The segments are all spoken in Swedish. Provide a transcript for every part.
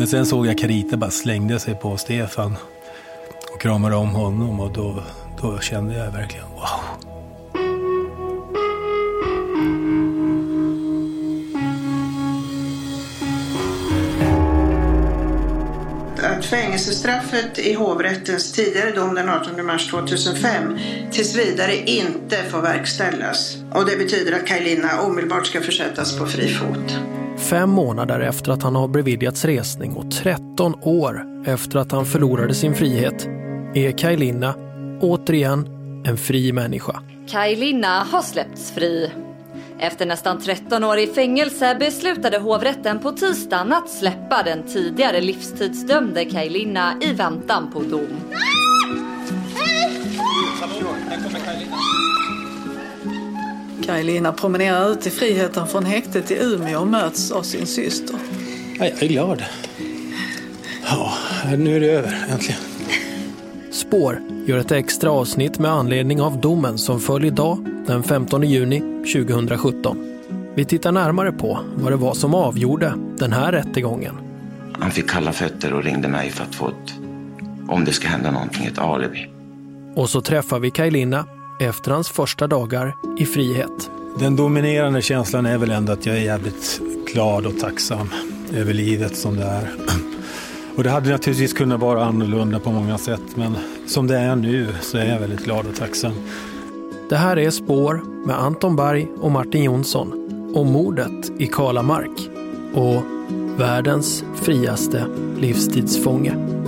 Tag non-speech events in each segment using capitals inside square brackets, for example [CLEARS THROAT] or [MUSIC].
Men sen såg jag Carita bara slängde sig på Stefan och kramade om honom och då, då kände jag verkligen wow. att fängelsestraffet i hovrättens tidigare dom den 18 mars 2005 tills vidare inte får verkställas. Och det betyder att Kajlina omedelbart ska försättas på fri fot. Fem månader efter att han har beviljats resning och 13 år efter att han förlorade sin frihet är Kajlina återigen en fri människa. Kajlina har släppts fri. Efter nästan 13 år i fängelse beslutade hovrätten på tisdagen att släppa den tidigare livstidsdömde Kajlina i väntan på dom. Kajlina promenerar ut i friheten från häktet i Umeå och möts av sin syster. Ja, jag är glad. Ja, nu är det över äntligen. Spår gör ett extra avsnitt med anledning av domen som föll idag den 15 juni 2017. Vi tittar närmare på vad det var som avgjorde den här rättegången. Han fick kalla fötter och ringde mig för att få ett, om det ska hända någonting, ett alibi. Och så träffar vi Kajlina efter hans första dagar i frihet. Den dominerande känslan är väl ändå att jag är jävligt glad och tacksam över livet som det är. Och det hade naturligtvis kunnat vara annorlunda på många sätt men som det är nu så är jag väldigt glad och tacksam. Det här är Spår med Anton Berg och Martin Jonsson om mordet i Kalamark och världens friaste livstidsfånge.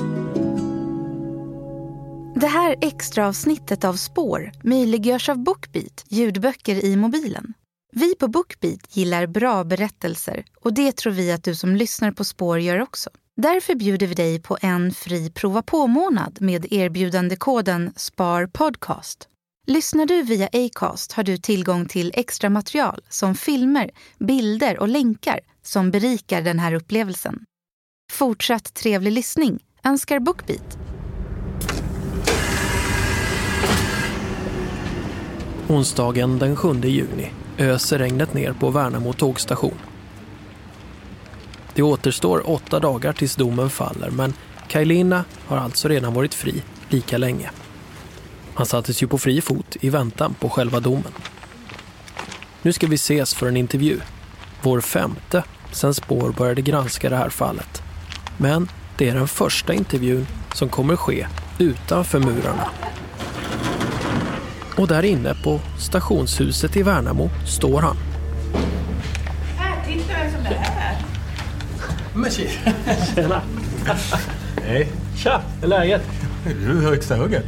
Det här extra avsnittet av Spår möjliggörs av Bookbeat, ljudböcker i mobilen. Vi på Bookbeat gillar bra berättelser och det tror vi att du som lyssnar på Spår gör också. Därför bjuder vi dig på en fri prova på-månad med erbjudandekoden SPARPODCAST. Lyssnar du via Acast har du tillgång till extra material som filmer, bilder och länkar som berikar den här upplevelsen. Fortsatt trevlig lyssning önskar Bookbeat. Onsdagen den 7 juni öser regnet ner på Värnamo tågstation. Det återstår åtta dagar tills domen faller men Kajlina har alltså redan varit fri lika länge. Han sattes ju på fri fot i väntan på själva domen. Nu ska vi ses för en intervju. Vår femte sen Spår började granska det här fallet. Men det är den första intervjun som kommer ske utanför murarna. Och där inne på stationshuset i Värnamo står han. Här, titta vem som är här. Men Tjena! Hej. Tja, hur är läget? Du är högsta hugget.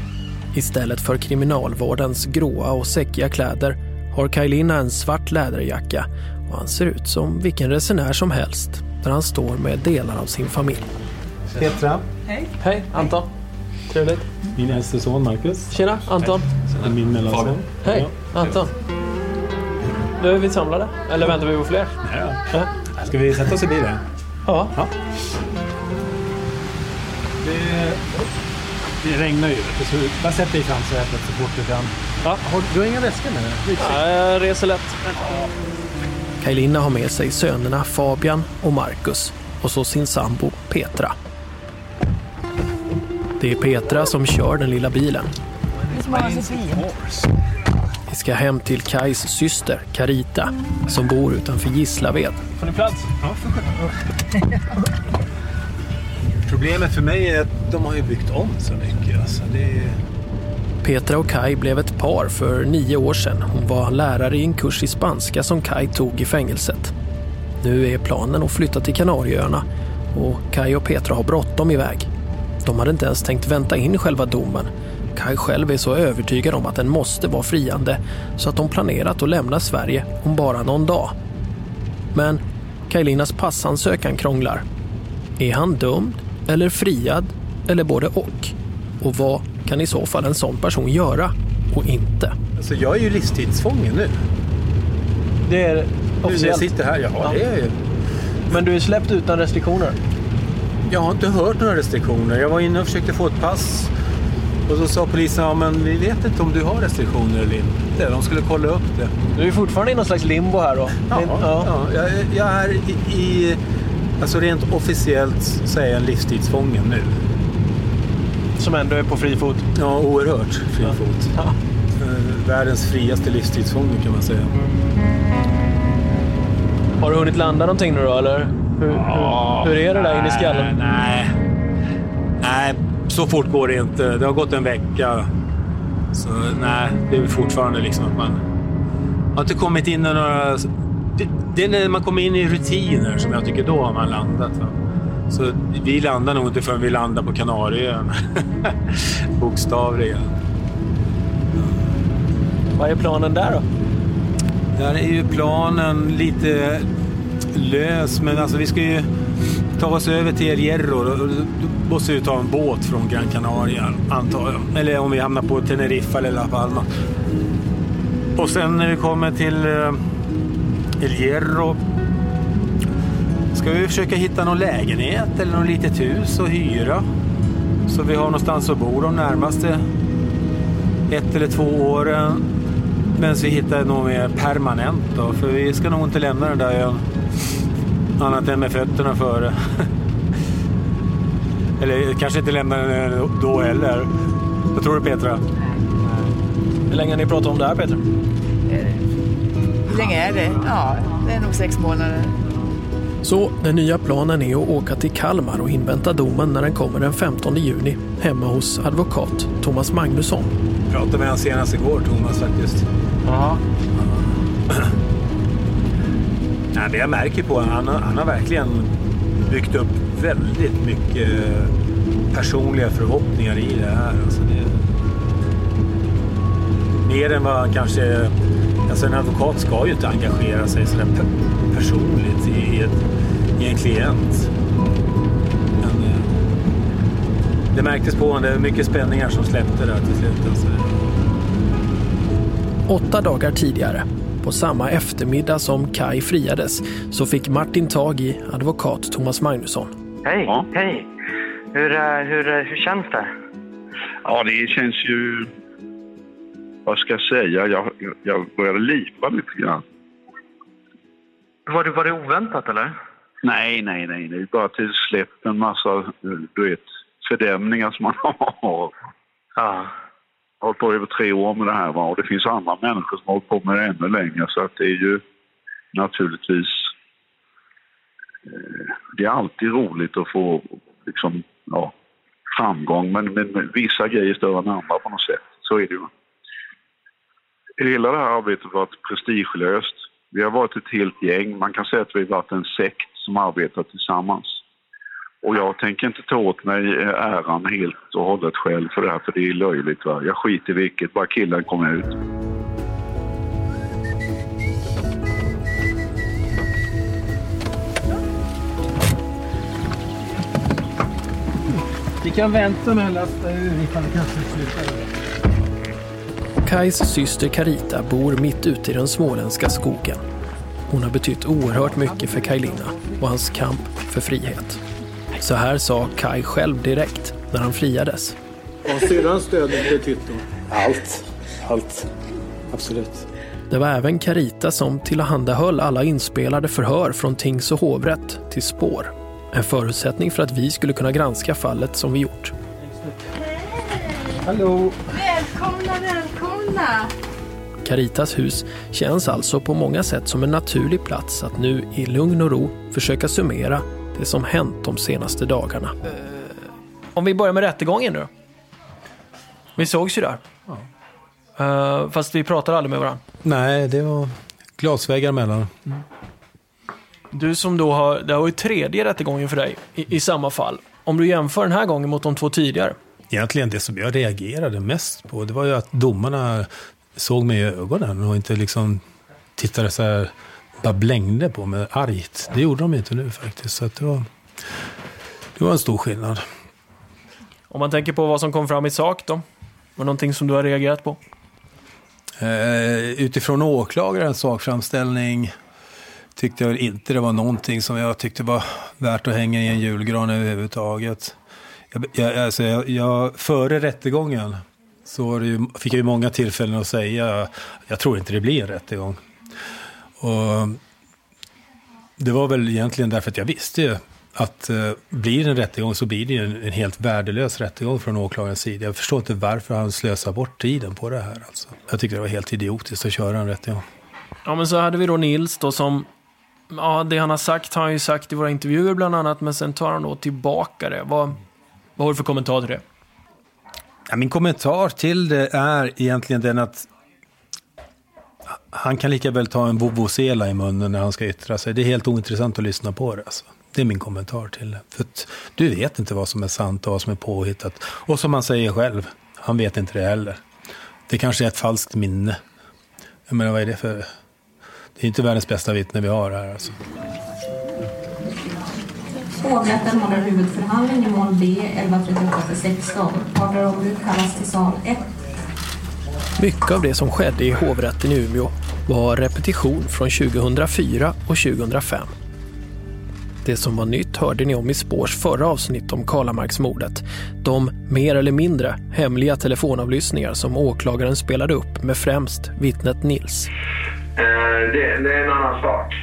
Istället för kriminalvårdens gråa och säckiga kläder har Kajlina en svart läderjacka och han ser ut som vilken resenär som helst där han står med delar av sin familj. Petra. Hej. Hej, Anton. Trevligt. Min äldste son Marcus. Tjena, Anton. Och min mellanson. Hej, Anton. Nu är vi samlade. Eller väntar vi på fler? Ja. Ja. Ska vi sätta oss i bilen? Ja. Ja. Det, det regnar ju. Så bara sätt dig i framsätet så fort du kan. Ja. Har, du har inga väskor med dig? Jag reser lätt. Kajlina har med sig sönerna Fabian och Marcus och så sin sambo Petra. Det är Petra som kör den lilla bilen. Vi ska hem till Kajs syster Carita som bor utanför Gislaved. Får ni plats? Problemet för mig är att de har ju byggt om så mycket. Alltså det. Petra och Kai blev ett par för nio år sedan. Hon var lärare i en kurs i spanska som Kai tog i fängelset. Nu är planen att flytta till Kanarieöarna och Kai och Petra har bråttom iväg. De hade inte ens tänkt vänta in själva domen. Kai själv är så övertygad om att den måste vara friande så att de planerat att lämna Sverige om bara någon dag. Men Kajlinas passansökan krånglar. Är han dömd eller friad eller både och? Och vad kan i så fall en sån person göra och inte? Alltså jag är ju livstidsfånge nu. Det är Nu när jag officiellt. sitter här, ja, Ja. det är jag ju. Men du är släppt utan restriktioner? Jag har inte hört några restriktioner. Jag var inne och försökte få ett pass. Och så sa polisen, ja men vi vet inte om du har restriktioner eller inte. De skulle kolla upp det. Du är fortfarande i någon slags limbo här då? Ja, Det är- ja. jag, jag är i, i Alltså rent officiellt så är jag en livstidsfånge nu. Som ändå är på fri fot? Ja, oerhört fri fot. Ja. Eh, Världens friaste livstidsfånge kan man säga. Har du hunnit landa någonting nu då, eller? Hur, hur, hur är det där inne i skallen? Nej. Nej, så fort går det inte. Det har gått en vecka. Så nej, det är fortfarande liksom att man har inte kommit in i några... Det, det är när man kommer in i rutiner som jag tycker då har man landat. Va? Så vi landar nog inte förrän vi landar på Kanarieöarna. [LAUGHS] Bokstavligen. Vad är planen där då? Där är ju planen lite lös, men alltså vi ska ju ta oss över till El Hierro. Då då måste vi ta en båt från Gran Canaria, antar jag. Eller om vi hamnar på Teneriffa eller La Palma. Och sen när vi kommer till eh, El Hierro ska vi försöka hitta någon lägenhet eller något litet hus att hyra. Så vi har någonstans att bo de närmaste ett eller två åren. Men vi hittar något mer permanent då, för vi ska nog inte lämna den där ön annat än med fötterna före. [LAUGHS] eller kanske inte lämna den då heller. Vad tror du Petra? Hur länge har ni pratat om det här Peter? Hur länge är det? Ja, det är nog sex månader. Så den nya planen är att åka till Kalmar och invänta domen när den kommer den 15 juni hemma hos advokat Thomas Magnusson. Jag pratade med honom senast igår, Thomas faktiskt. Ja. [CLEARS THROAT] Nej, det jag märker på honom, han, har- han har verkligen byggt upp väldigt mycket eh, personliga förhoppningar i det här. Alltså det, mer än vad kanske... Alltså en advokat ska ju inte engagera sig sådär där personligt i, ett, i en klient. Men, eh, det märktes på honom, det var mycket spänningar som släppte där till slut. Alltså. Åtta dagar tidigare, på samma eftermiddag som Kai friades, så fick Martin tag i advokat Thomas Magnusson. Hej, hej. Hur, eh, hur, eh, hur känns det? Ja, det känns ju... Vad ska jag säga? Jag, jag började lipa lite grann. Var det, var det oväntat eller? Nej, nej, nej. Det är bara till släppt en massa, du vet, fördämningar som man [LAUGHS] har. Ja. Jag har hållit på över tre år med det här va? och det finns andra människor som har hållit på med det ännu längre så att det är ju naturligtvis... Eh, det är alltid roligt att få liksom, ja, framgång men, men vissa grejer är större än andra på något sätt. Så är det ju. Hela det här arbetet har varit prestigelöst. Vi har varit ett helt gäng. Man kan säga att vi har varit en sekt som arbetar tillsammans. Och jag tänker inte ta åt mig eh, äran helt och hållet själv för det här, för det är löjligt. Va? Jag skiter i vilket, bara killen kommer ut. Vi kan vänta med att lasta ur ifall slutar. Kais syster Carita bor mitt ute i den småländska skogen. Hon har betytt oerhört mycket för Kajlina och hans kamp för frihet. Så här sa Kai själv direkt när han friades. Har syrrans stöd betytt då? Allt. Allt. Absolut. Det var även Carita som tillhandahöll alla inspelade förhör från tings och hovrätt till spår. En förutsättning för att vi skulle kunna granska fallet som vi gjort. Hallå! Välkomna, välkomna! Caritas hus känns alltså på många sätt som en naturlig plats att nu i lugn och ro försöka summera det som hänt de senaste dagarna. Om vi börjar med rättegången nu. Vi sågs ju där. Eh, fast vi pratade aldrig med varandra. Nej, det var glasväggar mellan. Du som då har, det var ju tredje rättegången för dig i, i samma fall. Om du jämför den här gången mot de två tidigare. Egentligen det som jag reagerade mest på, det var ju att domarna såg mig i ögonen och inte liksom tittade så här, bara blängde på mig argt. Det gjorde de inte nu faktiskt. Så att det, var, det var en stor skillnad. Om man tänker på vad som kom fram i sak då? Var det någonting som du har reagerat på? Eh, utifrån åklagarens sakframställning tyckte jag inte det var någonting som jag tyckte var värt att hänga i en julgran överhuvudtaget. Jag, jag, alltså jag, jag, före rättegången så var det ju, fick jag ju många tillfällen att säga jag tror inte det blir en rättegång. Och det var väl egentligen därför att jag visste ju att eh, blir det en rättegång så blir det en, en helt värdelös rättegång från åklagarens sida. Jag förstår inte varför han slösar bort tiden på det här. Alltså. Jag tycker det var helt idiotiskt att köra en rättegång. Ja, men så hade vi då Nils då som... Ja, det han har sagt har han ju sagt i våra intervjuer bland annat, men sen tar han då tillbaka det. Vad, vad har du för kommentar till det? Ja, min kommentar till det är egentligen den att han kan lika väl ta en vuvuzela i munnen när han ska yttra sig. Det är helt ointressant att lyssna på det. Alltså. Det är min kommentar till det. För du vet inte vad som är sant och vad som är påhittat. Och som han säger själv, han vet inte det heller. Det kanske är ett falskt minne. Jag menar, vad är det för... Det är inte världens bästa vittne vi har här alltså. Hovrätten håller huvudförhandling i mål B 1138-16. Parter ombud kallas till sal 1. Mycket av det som skedde i hovrätten i Umeå var repetition från 2004 och 2005. Det som var nytt hörde ni om i Spårs förra avsnitt om Karlamarksmordet. De mer eller mindre hemliga telefonavlyssningar som åklagaren spelade upp med främst vittnet Nils. Eh, det, det är en annan sak.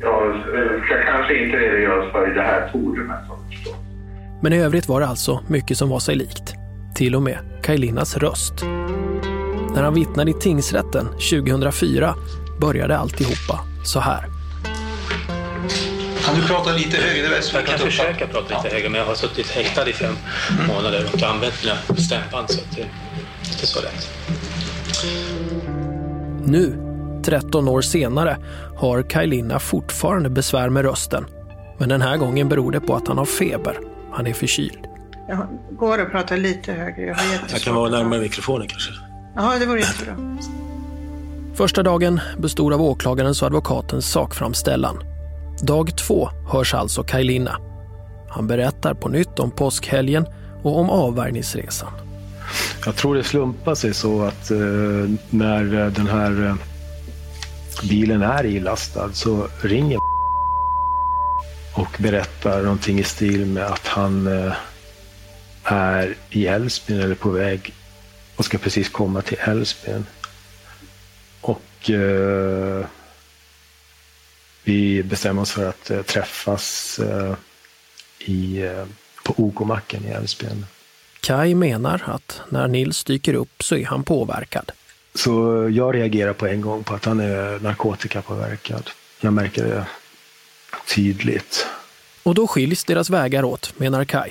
Jag ska kanske inte redogöra för i det här forumet. Men i övrigt var det alltså mycket som var sig likt. Till och med Kajlinas röst. När han vittnade i tingsrätten 2004 började alltihopa så här. Kan du prata lite högre? Det är jag kan försöka prata lite ja. högre, men jag har suttit häktad i fem mm. månader och använt mina stämband, så det är inte så lätt. Nu, 13 år senare, har Kajlina fortfarande besvär med rösten. Men den här gången beror det på att han har feber. Han är förkyld. Jag går att prata lite högre. Jag, har jag kan vara närmare mikrofonen kanske. Ja, det vore jättebra. Första dagen bestod av åklagarens och advokatens sakframställan. Dag två hörs alltså Kajlina. Han berättar på nytt om påskhelgen och om avvärjningsresan. Jag tror det slumpar sig så att eh, när den här eh, bilen är ilastad så ringer och berättar någonting i stil med att han eh, är i Älvsbyn eller på väg och ska precis komma till Älvsbyn. Och eh, vi bestämmer oss för att eh, träffas eh, i, eh, på OK-macken i Älvsbyn. Kai menar att när Nils dyker upp så är han påverkad. Så jag reagerar på en gång på att han är narkotikapåverkad. Jag märker det tydligt. Och då skiljs deras vägar åt, menar Kai.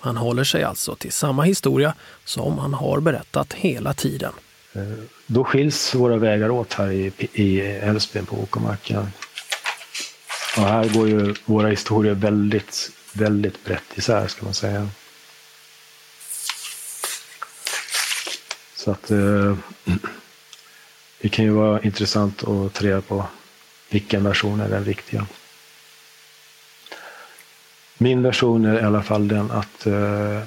Han håller sig alltså till samma historia som han har berättat hela tiden. Eh, då skiljs våra vägar åt här i, i Älvsbyn på Åkermarken. Och här går ju våra historier väldigt, väldigt brett isär ska man säga. Så att eh, [CLEARS THROAT] det kan ju vara intressant att ta reda på vilken version är den riktiga. Min version är i alla fall den att eh,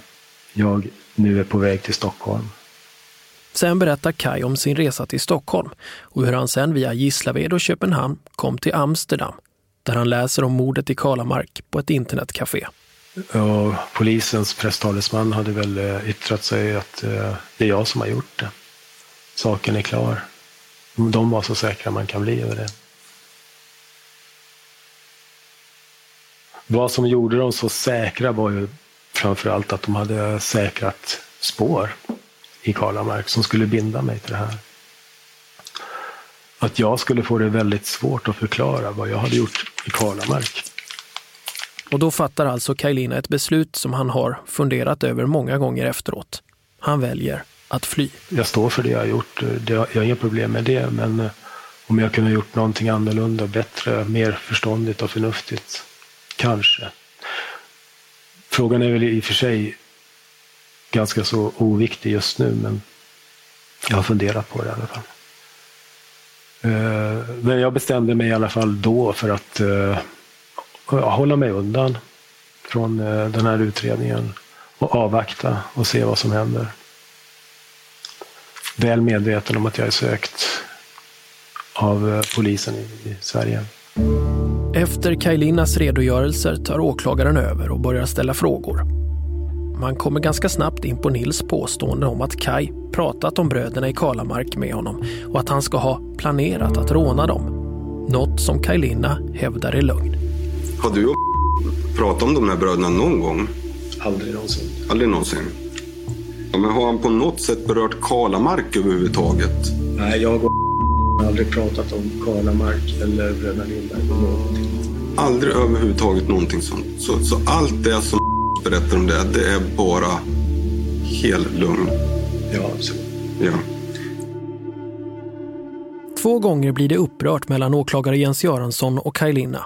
jag nu är på väg till Stockholm. Sen berättar Kai om sin resa till Stockholm och hur han sen via Gislaved och Köpenhamn kom till Amsterdam där han läser om mordet i Kalamark på ett internetcafé. Ja, polisens presstalesman hade väl eh, yttrat sig att eh, det är jag som har gjort det. Saken är klar. De var så säkra man kan bli över det. Vad som gjorde dem så säkra var ju framför allt att de hade säkrat spår i Kalamark som skulle binda mig till det här att jag skulle få det väldigt svårt att förklara vad jag hade gjort i Karlamark. Och då fattar alltså Kajlina ett beslut som han har funderat över många gånger efteråt. Han väljer att fly. Jag står för det jag har gjort. Jag har inga problem med det, men om jag kunde ha gjort någonting annorlunda, bättre, mer förståndigt och förnuftigt. Kanske. Frågan är väl i och för sig ganska så oviktig just nu, men jag har funderat på det i alla fall. Eh, men jag bestämde mig i alla fall då för att eh, hålla mig undan från eh, den här utredningen och avvakta och se vad som händer. Väl medveten om att jag är sökt av polisen i Sverige. Efter Kajlinas redogörelser tar åklagaren över och börjar ställa frågor. Man kommer ganska snabbt in på Nils påstående om att Kai pratat om bröderna i Kalamark med honom och att han ska ha planerat att råna dem. Något som Kaj Linna hävdar är lögn. Har du och pratat om de här bröderna någon gång? Aldrig någonsin. Aldrig någonsin? Ja, men har han på något sätt berört Kalamark överhuvudtaget? Nej, jag och har aldrig pratat om Kalamark eller Bröderna Lindberg. Någonting. Aldrig överhuvudtaget någonting sånt. Så, så allt det som berättar om det, det är bara hel lugn. Ja, så. Ja. Två gånger blir det upprört mellan åklagare Jens Göransson och Kaj Linna.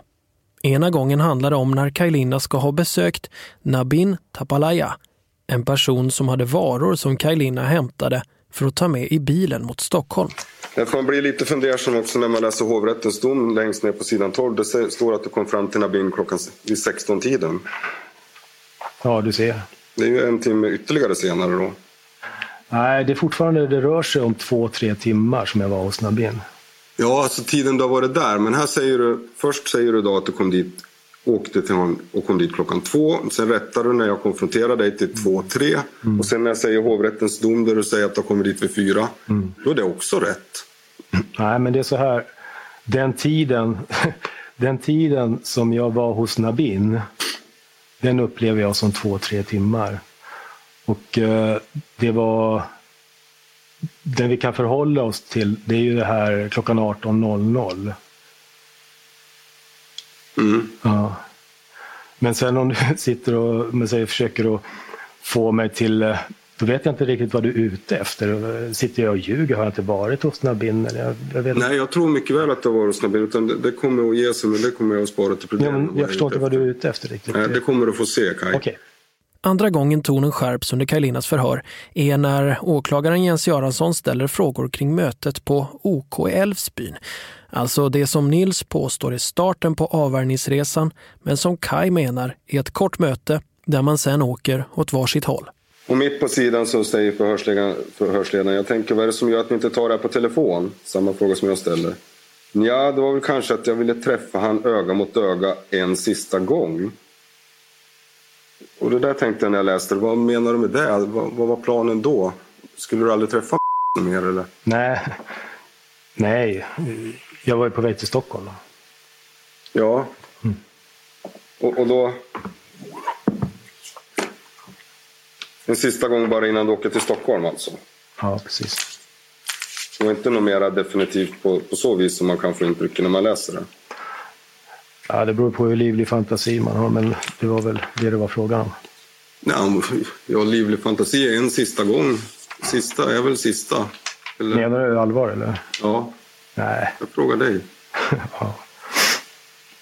Ena gången handlar det om när Kaj Linna ska ha besökt Nabin Tapalaya, en person som hade varor som Kaj Linna hämtade för att ta med i bilen mot Stockholm. Man blir lite fundersam också när man läser hovrättens dom längst ner på sidan 12. Det står att du kom fram till Nabin klockan vid 16-tiden. Ja, du ser. Det är ju en timme ytterligare senare då. Nej, det är fortfarande, det rör sig om två, tre timmar som jag var hos Nabin. Ja, alltså tiden du har varit där. Men här säger du, först säger du då att du kom dit, åkte till honom och kom dit klockan två. Sen rättar du när jag konfronterar dig till två, tre. Mm. Och sen när jag säger hovrättens dom där du säger att du har kommit dit vid fyra. Mm. Då är det också rätt. Nej, men det är så här. Den tiden, [LAUGHS] den tiden som jag var hos Nabin, den upplever jag som två, tre timmar. Och eh, det var... Den vi kan förhålla oss till, det är ju det här klockan 18.00. Mm. Ja. Men sen om du [LAUGHS] sitter och men säger, försöker att få mig till... eh, Då vet jag inte riktigt vad du är ute efter. Sitter jag och ljuger? Har jag inte varit hos Nabin? Eller Jag, jag vet inte. Nej, jag tror mycket väl att det var hos Nabin. Utan det, det kommer att ge sig, men det kommer jag att spara till Ja, problemet. men jag förstår inte vad du är ute efter riktigt. Nej, det kommer du få se, Kaj. Okej. Andra gången tonen skärps under Kaj Linnas förhör är när åklagaren Jens Göransson ställer frågor kring mötet på OK i Älvsbyn. Alltså det som Nils påstår är starten på avvärjningsresan men som Kaj menar är ett kort möte där man sen åker åt varsitt håll. Och mitt på sidan så säger förhörsledaren, förhörsledaren, jag tänker vad är det som gör att ni inte tar det här på telefon? Samma fråga som jag ställer. Ja, det var väl kanske att jag ville träffa han öga mot öga en sista gång. Och det där tänkte jag när jag läste det. Vad menar du med det? Vad, vad var planen då? Skulle du aldrig träffa [LAUGHS] mer eller? Nej. Nej, jag var ju på väg till Stockholm. Ja. Och, och då... En sista gång bara innan du åker till Stockholm alltså? Ja, precis. Var inte något mer definitivt på, på så vis som man kan få intryck när man läser det. Ja, det beror på hur livlig fantasi man har, men det var väl det det var frågan om. Ja, har livlig fantasi en sista gång. Sista är väl sista. Eller? Menar du allvar eller? Ja, Nej, jag frågar dig. [LAUGHS]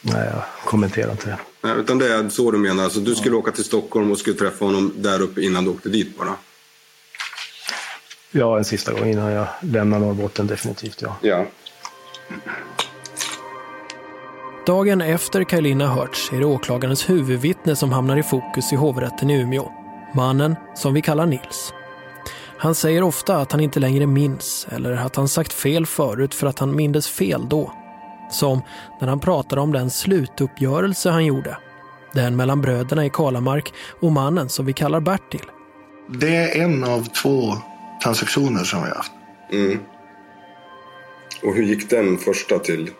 nej jag kommenterar inte det. Nej, utan det är så du menar. Alltså, du skulle åka till Stockholm och skulle träffa honom där uppe innan du åkte dit bara? Ja, en sista gång innan jag lämnar Norrbotten definitivt, ja. Ja. Dagen efter Kaj Linna hörts är det åklagarens huvudvittne som hamnar i fokus i hovrätten i Umeå. Mannen som vi kallar Nils. Han säger ofta att han inte längre minns eller att han sagt fel förut för att han mindes fel då. Som när han pratade om den slutuppgörelse han gjorde. Den mellan bröderna i Kalamark och mannen som vi kallar Bertil. Det är en av två transaktioner som vi har haft. Mm. Och hur gick den första till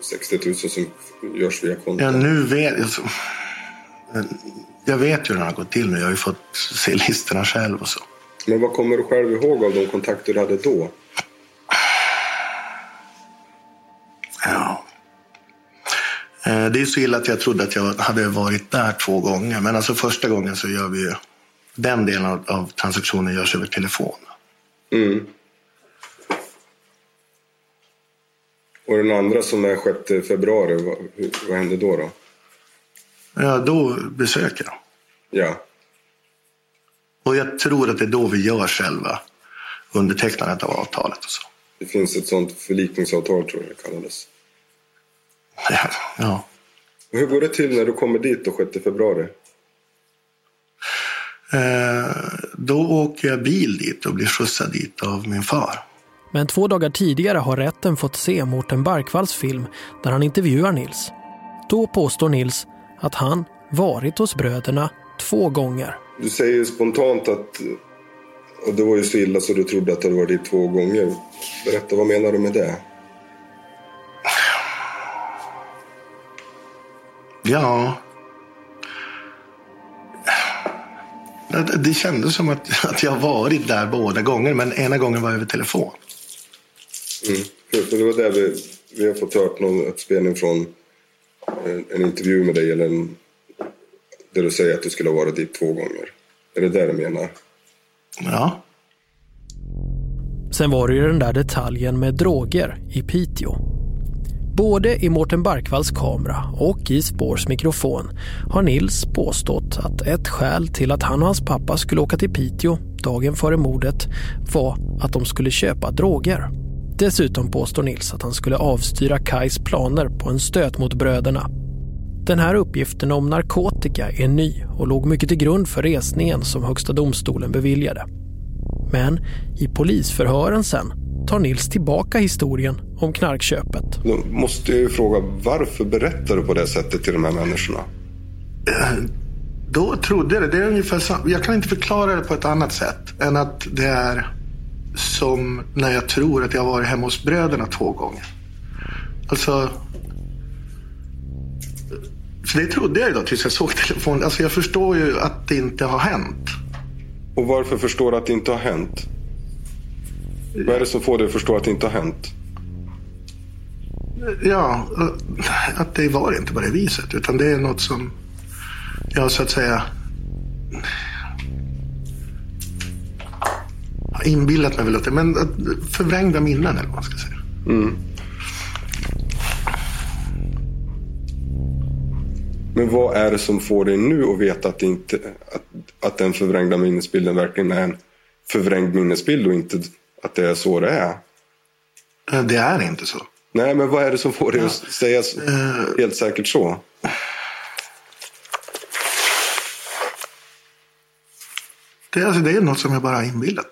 60 000 som görs via kontot? Ja, nu vet jag. så- Jag vet ju hur den har gått till nu. Jag har ju fått se listorna själv och så. Men vad kommer du själv ihåg av de kontakter du hade då? Ja. Eh, Det är så illa att jag trodde att jag hade varit där två gånger. Men alltså första gången så gör vi ju... Den delen av, av transaktionen görs över telefon. Mm. Och den andra som är 6 februari, vad, vad hände då? då? Ja, då besöker jag. Ja. Och jag tror att det är då vi gör själva undertecknandet av avtalet och så. Det finns ett sånt förlikningsavtal tror jag det kallades. Ja. ja. Och hur går det till när du kommer dit då 6 februari? Eh, då åker jag bil dit och blir skjutsad dit av min far. Men två dagar tidigare har rätten fått se Mårten Barkvalls film där han intervjuar Nils. Då påstår Nils att han varit hos bröderna två gånger. Du säger ju spontant att och det var ju så illa så du trodde att du varit dit två gånger. Berätta, vad menar du med det? Ja. Det- kändes som att, att jag varit där båda gånger, men ena gången var över telefon. Mm. För, det var där vi, vi har fått hört någon ett spelning från en, en intervju med dig eller en, där du säger att du skulle ha varit dit två gånger. Är det det du menar? Ja. Sen var det ju den där detaljen med droger i Piteå. Både i Mårten Barkvalls kamera och i Spårs mikrofon har Nils påstått att ett skäl till att han och hans pappa skulle åka till Piteå dagen före mordet var att de skulle köpa droger. Dessutom påstår Nils att han skulle avstyra Kais planer på en stöt mot bröderna. Den här uppgiften om narkotika är ny och låg mycket till grund för resningen som Högsta domstolen beviljade. Men i polisförhören sen tar Nils tillbaka historien om knarkköpet. Då måste jag ju fråga, varför berättar du på det sättet till de här människorna? Då trodde jag det. Det är ungefär sam- Jag kan inte förklara det på ett annat sätt än att det är som när jag tror att jag har varit hemma hos bröderna två gånger. Alltså... Så det trodde jag ju då tills jag såg telefonen. Alltså jag förstår ju att det inte har hänt. Och varför förstår du att det inte har hänt? Vad är det som får dig att förstå att det inte har hänt? Ja, att det var inte på det viset. Utan det är något som jag så att säga inbillat mig väl att det men förvrängda minnen eller vad man ska säga. Mm. Men vad är det som får dig nu att veta att, inte, att, att den förvrängda minnesbilden verkligen är en förvrängd minnesbild och inte att det är så det är? Det är inte så. Nej, men vad är det som får dig att säga s- helt säkert så? Det, är- alltså, det är något som jag bara har inbillat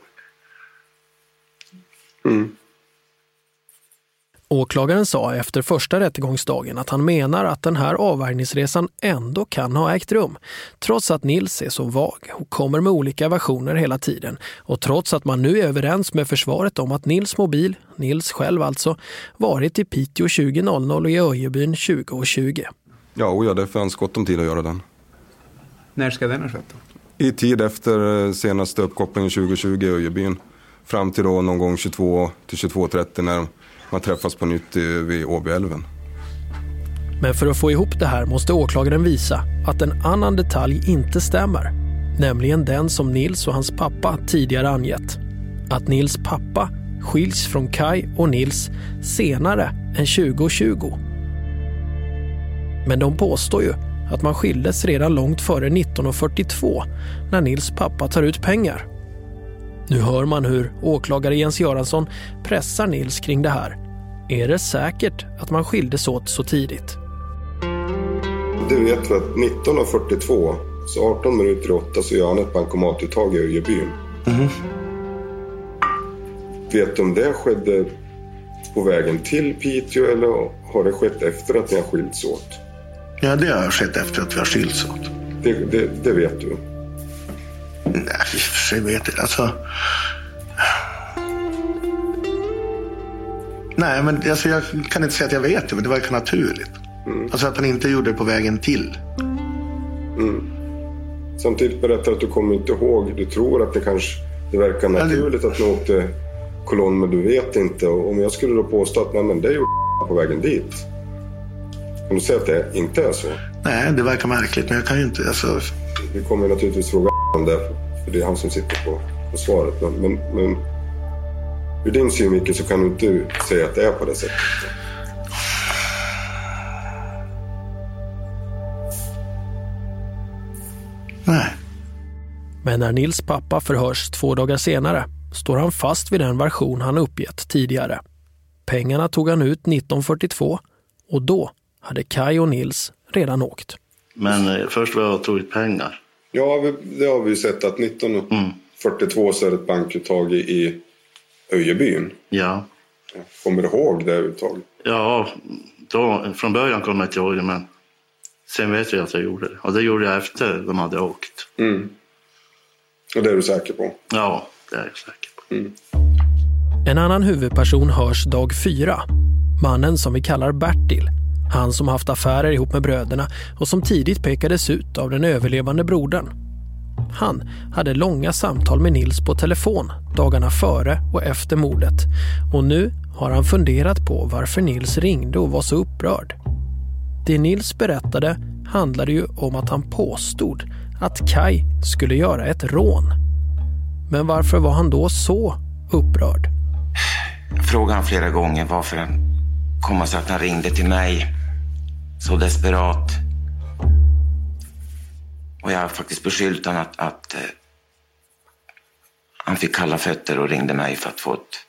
mig. Åklagaren sa efter första rättegångsdagen att han menar att den här avvärjningsresan ändå kan ha ägt rum. Trots att Nils är så vag och kommer med olika versioner hela tiden. Och trots att man nu är överens med försvaret om att Nils mobil, Nils själv alltså, varit i Piteå 20.00 och i Öjebyn 20.20. Ja, och ja, det fanns gott om tid att göra den. När ska den ha skett? I tid efter eh, senaste uppkopplingen 2020 i Öjebyn. Fram till då någon gång 22 till 22.30 när man träffas på nytt vid Åbyälven. Men för att få ihop det här måste åklagaren visa att en annan detalj inte stämmer. Nämligen den som Nils och hans pappa tidigare angett. Att Nils pappa skiljs från Kai och Nils senare än 2020. Men de påstår ju att man skildes redan långt före 1942 när Nils pappa tar ut pengar. Nu hör man hur åklagare Jens Göransson pressar Nils kring det här. Är det säkert att man skildes åt så tidigt? Du vet att 1942, så 18 minuter i 8, så gör han ett bankomatuttag i Öjebyn. Vet du om det skedde på vägen till Piteå eller har det skett efter att ni har skilts åt? Ja, det har skett efter att vi har skilts åt. Det, det, det vet du? Nej, i och för sig vet jag alltså. Nej, men alltså, jag kan inte säga att jag vet det, men det verkar naturligt. Alltså att han inte gjorde det på vägen till. Mm. Samtidigt berättar att du kommer inte ihåg. Du tror att det kanske det verkar naturligt att ni åkte kolonn, men du vet inte. Och om jag skulle då påstå att nej, men det gjorde på vägen dit. Kan du säga att det inte är så? Nej, det verkar märkligt, men jag kan ju inte... Alltså, Vi kommer naturligtvis fråga om det, för det är han som sitter på, på svaret. Men, men, men ur din synvinkel så kan du inte säga att det är på det sättet. nej. Men när Nils pappa förhörs två dagar senare står han fast vid den version han uppgett tidigare. Pengarna tog han ut 1942 och då hade Kai och Nils redan åkt. Men eh, först var jag och tog ut pengar. Ja, det har vi sett att 1942 så är det ett bankuttag i, i Öjebyn. Ja. Kommer du ihåg det uttaget? Ja, då, från början kommer jag inte ihåg det, men sen vet jag att jag gjorde det. Och det gjorde jag efter de hade åkt. Mm. Och det är du säker på? Ja, det är jag säker på. En annan huvudperson hörs dag fyra. Mannen som vi kallar Bertil. Han som haft affärer ihop med bröderna och som tidigt pekades ut av den överlevande brodern. Han hade långa samtal med Nils på telefon dagarna före och efter mordet och nu har han funderat på varför Nils ringde och var så upprörd. Det Nils berättade handlade ju om att han påstod att Kai skulle göra ett rån. Men varför var han då så upprörd? Jag frågade han flera gånger varför han kom sig att han ringde till mig så desperat. Och jag har faktiskt beskyllt honom att, att eh, han fick kalla fötter och ringde mig för att få ett,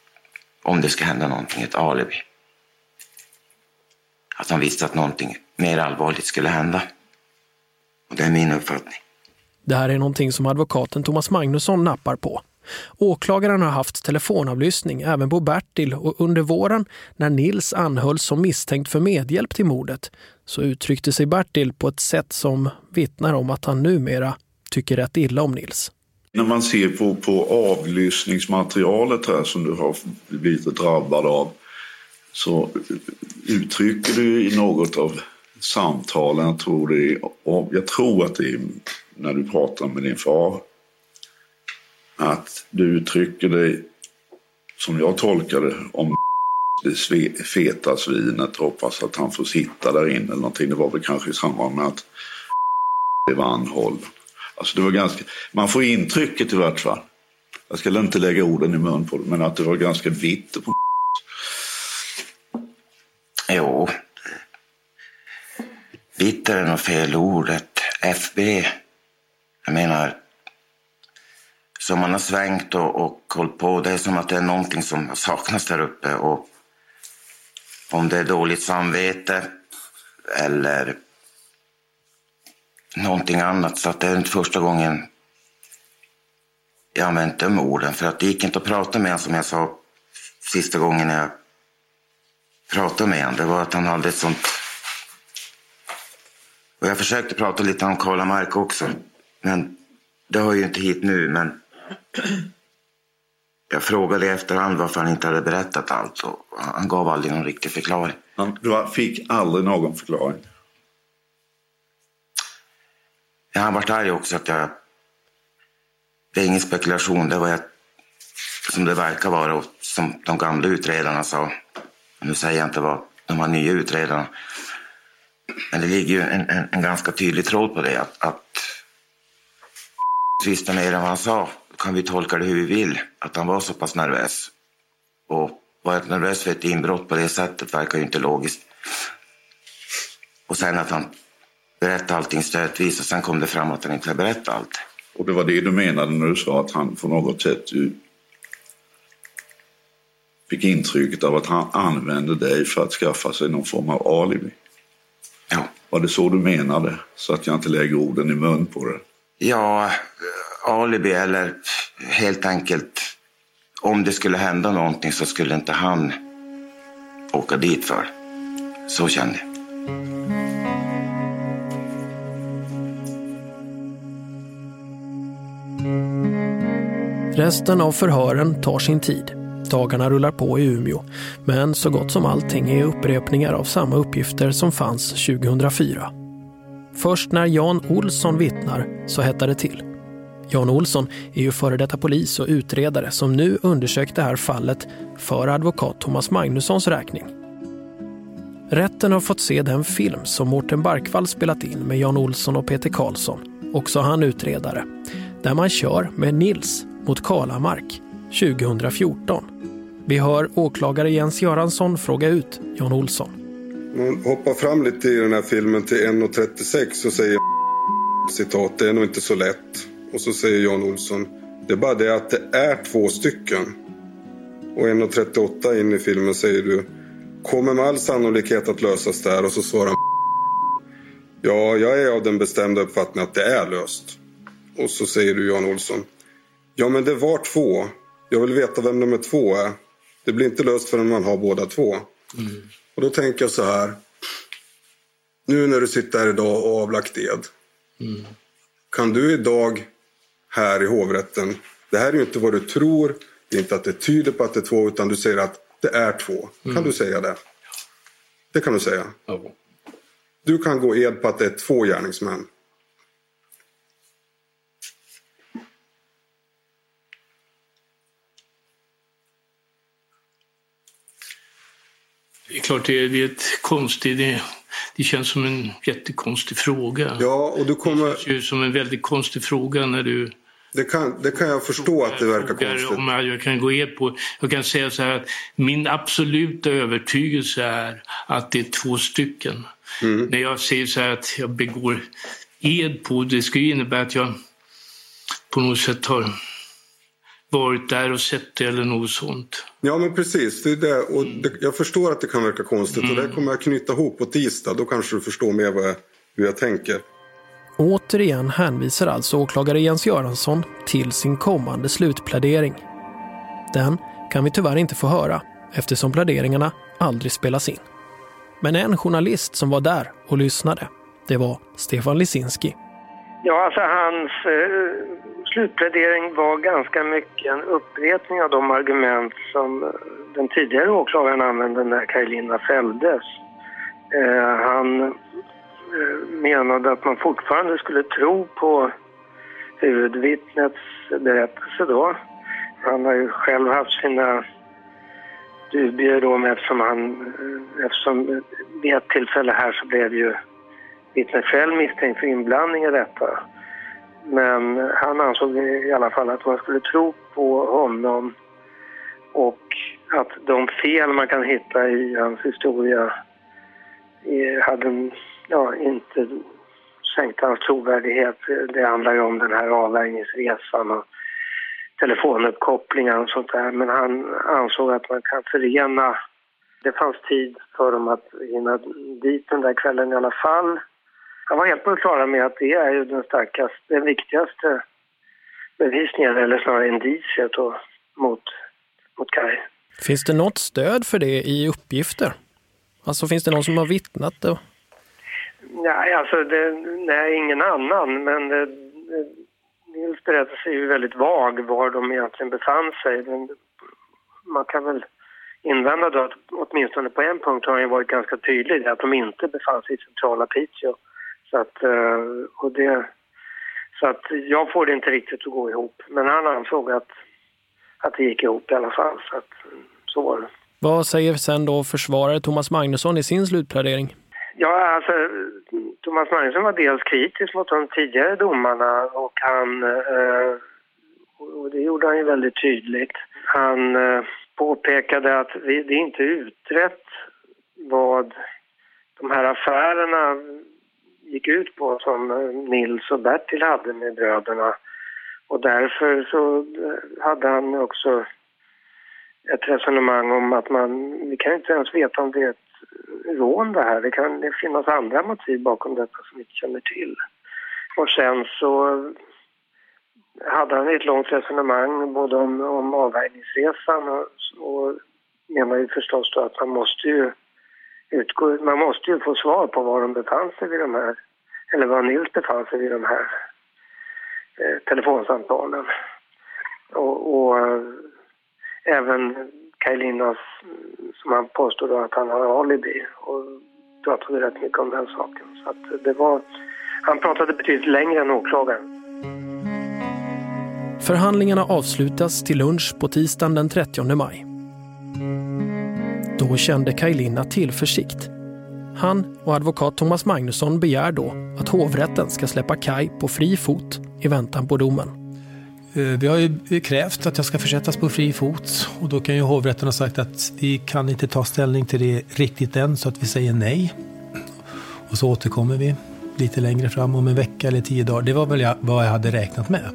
om det ska hända någonting, ett alibi. Att han visste att någonting mer allvarligt skulle hända. Och det är min uppfattning. Det här är någonting som advokaten Thomas Magnusson nappar på. Åklagaren har haft telefonavlyssning även på Bertil och under våren när Nils anhölls som misstänkt för medhjälp till mordet så uttryckte sig Bertil på ett sätt som vittnar om att han numera tycker rätt illa om Nils. När man ser på, på avlyssningsmaterialet här som du har blivit drabbad av så uttrycker du i något av samtalen, jag tror, det är, jag tror att det är när du pratar med din far, att du uttrycker dig, som jag tolkar det, om feta svinet hoppas att han får sitta där inne eller någonting. Det var väl kanske i samband med att det var. Alltså det var ganska, man får intrycket i vart fall. Jag ska inte lägga orden i mun på det, men att det var ganska vitt på Jo. Bitter är nog fel ordet. FB. Jag menar, som man har svängt och, och hållit på. Det är som att det är någonting som saknas där uppe. Och om det är dåligt samvete eller någonting annat. Så att det är inte första gången jag använt de orden. För att det gick inte att prata med honom som jag sa sista gången jag pratade med honom. Det var att han hade ett sånt... Och jag försökte prata lite om Karla Mark också. Men det har ju inte hit nu. Men jag frågade i efterhand varför han inte hade berättat allt. Och han gav aldrig någon riktig förklaring. Du fick aldrig någon förklaring? Ja, han vart arg också att jag... Det är ingen spekulation. Det var jag, som det verkar vara och som de gamla utredarna sa. Nu säger jag inte vad de här nya utredarna. Men det ligger ju en, en, en ganska tydlig tråd på det. Att, att visste mer än vad han sa. Kan vi tolka det hur vi vill. Att han var så pass nervös. Och var nervös för ett inbrott på det sättet verkar ju inte logiskt. Och sen att han berättade allting stötvis och sen kom det fram att han inte hade berättat allt. Och det var det du menade när du sa att han på något sätt fick intrycket av att han använde dig för att skaffa sig någon form av alibi. Ja. Var det så du menade? Så att jag inte lägger orden i mun på det. Ja, alibi eller helt enkelt om det skulle hända någonting så skulle inte han åka dit för. Så kände jag. Resten av förhören tar sin tid. Dagarna rullar på i Umeå, men så gott som allting är upprepningar av samma uppgifter som fanns 2004. Först när Jan Olsson vittnar så hettar det till. Jan Olsson är ju före detta polis och utredare som nu undersökt det här fallet för advokat Thomas Magnussons räkning. Rätten har fått se den film som Mårten Barkvall spelat in med Jan Olsson och Peter Karlsson, också han utredare, där man kör med Nils mot Kalamark 2014. Vi hör åklagare Jens Göransson fråga ut Jan Olsson. Man hoppar fram lite i den här filmen till 1.36 och säger citat, det är nog inte så lätt. Och så säger Jan Olsson, det är bara det att det är två stycken. Och 1.38 in i filmen säger du, kommer med all sannolikhet att lösas där. Och så svarar ja, jag är av den bestämda uppfattningen att det är löst. Och så säger du Jan Olsson, ja men det var två. Jag vill veta vem nummer två är. Det blir inte löst förrän man har båda två. Mm. Och då tänker jag så här. Nu när du sitter här idag och avlagt ed. Mm. Kan du idag här i hovrätten. Det här är ju inte vad du tror. Det är inte att det tyder på att det är två. Utan du säger att det är två. Mm. Kan du säga det? Det kan du säga. Ja. Du kan gå ed på att det är två gärningsmän. Det är klart, det är, det är ett konstigt... Det, det känns som en jättekonstig fråga. Ja, och du kommer... Det känns ju som en väldigt konstig fråga när du... Det kan, det kan jag förstå att det verkar konstigt. Om jag, jag kan gå ed på... Jag kan säga så här att min absoluta övertygelse är att det är två stycken. Mm. När jag säger så här att jag begår ed på, det ju innebära att jag på något sätt har varit där och sett det eller något sånt. Ja men precis, det är det. Och det, jag förstår att det kan verka konstigt och det kommer jag knyta ihop på tisdag. Då kanske du förstår mer jag, hur jag tänker. Återigen hänvisar alltså åklagare Jens Göransson till sin kommande slutplädering. Den kan vi tyvärr inte få höra eftersom pläderingarna aldrig spelas in. Men en journalist som var där och lyssnade, det var Stefan Lisinski. Ja, alltså hans eh, slutplädering var ganska mycket en upprepning av de argument som eh, den tidigare åklagaren använde när Kajlina fälldes. Eh, han Eh, menade att man fortfarande skulle tro på huvudvittnets berättelse då. Han har ju själv haft sina dubier då eftersom han, eh, eftersom vid ett tillfälle här så blev ju vittnet själv misstänkt för inblandning i detta. Men han ansåg i alla fall att man skulle tro på honom och att de fel man kan hitta i hans historia eh, hade en ja, inte sänkt hans trovärdighet. Det handlar ju om den här avvärjningsresan och telefonuppkopplingar och sånt där. Men han ansåg att man kan förena... Det fanns tid för dem att hinna dit den där kvällen i alla fall. Han var helt på det klara med att det är ju den starkaste, den viktigaste bevisningen, eller snarare indiciet då, mot, mot Kaj. Finns det något stöd för det i uppgifter? Alltså finns det någon som har vittnat Då? Nej, alltså det, nej, ingen annan, men det, det, Nils berättelse är ju väldigt vag var de egentligen befann sig. Men man kan väl invända då att åtminstone på en punkt har han ju varit ganska tydlig, att de inte befann sig i centrala Piteå. Så att, eh, och det, så att jag får det inte riktigt att gå ihop. Men han ansåg att, att det gick ihop i alla fall. Så, att, så var det. Vad säger sen då försvarare Thomas Magnusson i sin slutplädering? Ja, alltså Thomas Magnusson var dels kritisk mot de tidigare domarna och han, eh, och det gjorde han ju väldigt tydligt. Han eh, påpekade att det är inte utrett vad de här affärerna gick ut på som eh, Nils och Bertil hade med bröderna. Och därför så eh, hade han också ett resonemang om att man, vi kan inte ens veta om det är ett rån det här. Det kan det finnas andra motiv bakom detta som vi inte känner till. Och sen så hade han ett långt resonemang både om, om avvägningsresan och, och menar ju förstås då att man måste ju utgå, man måste ju få svar på var de befann sig vid de här, eller var Nils befann sig vid de här eh, telefonsamtalen. Och, och eh, även Kajlinas, som han påstod då att han har alibi och pratade rätt mycket om den saken. Så att det var, han pratade betydligt längre än åklagaren. Förhandlingarna avslutas till lunch på tisdagen den 30 maj. Då kände Kajlina tillförsikt. Han och advokat Thomas Magnusson begär då att hovrätten ska släppa Kaj på fri fot i väntan på domen. Eh, vi har ju krävt att jag ska försättas på fri fot och då kan ju hovrätten ha sagt att vi kan inte ta ställning till det riktigt än så att vi säger nej. Och så återkommer vi lite längre fram om en vecka eller tio dagar. Det var väl jag, vad jag hade räknat med.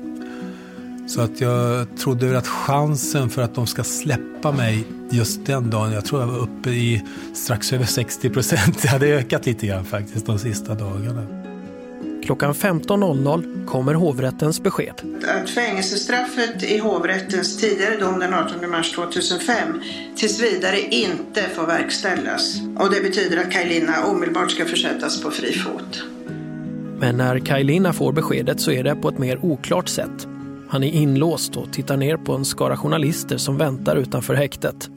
Så att jag trodde väl att chansen för att de ska släppa mig just den dagen, jag tror jag var uppe i strax över 60 procent. [LAUGHS] Det hade ökat lite grann faktiskt de sista dagarna. Klockan 15.00 kommer hovrättens besked. Att fängelsestraffet i hovrättens tidigare dom den 18 mars 2005 tills vidare inte får verkställas. Och det betyder att Kajlina omedelbart ska försättas på fri fot. Men när Kajlina får beskedet så är det på ett mer oklart sätt. Han är inlåst och tittar ner på en skara journalister som väntar utanför häktet.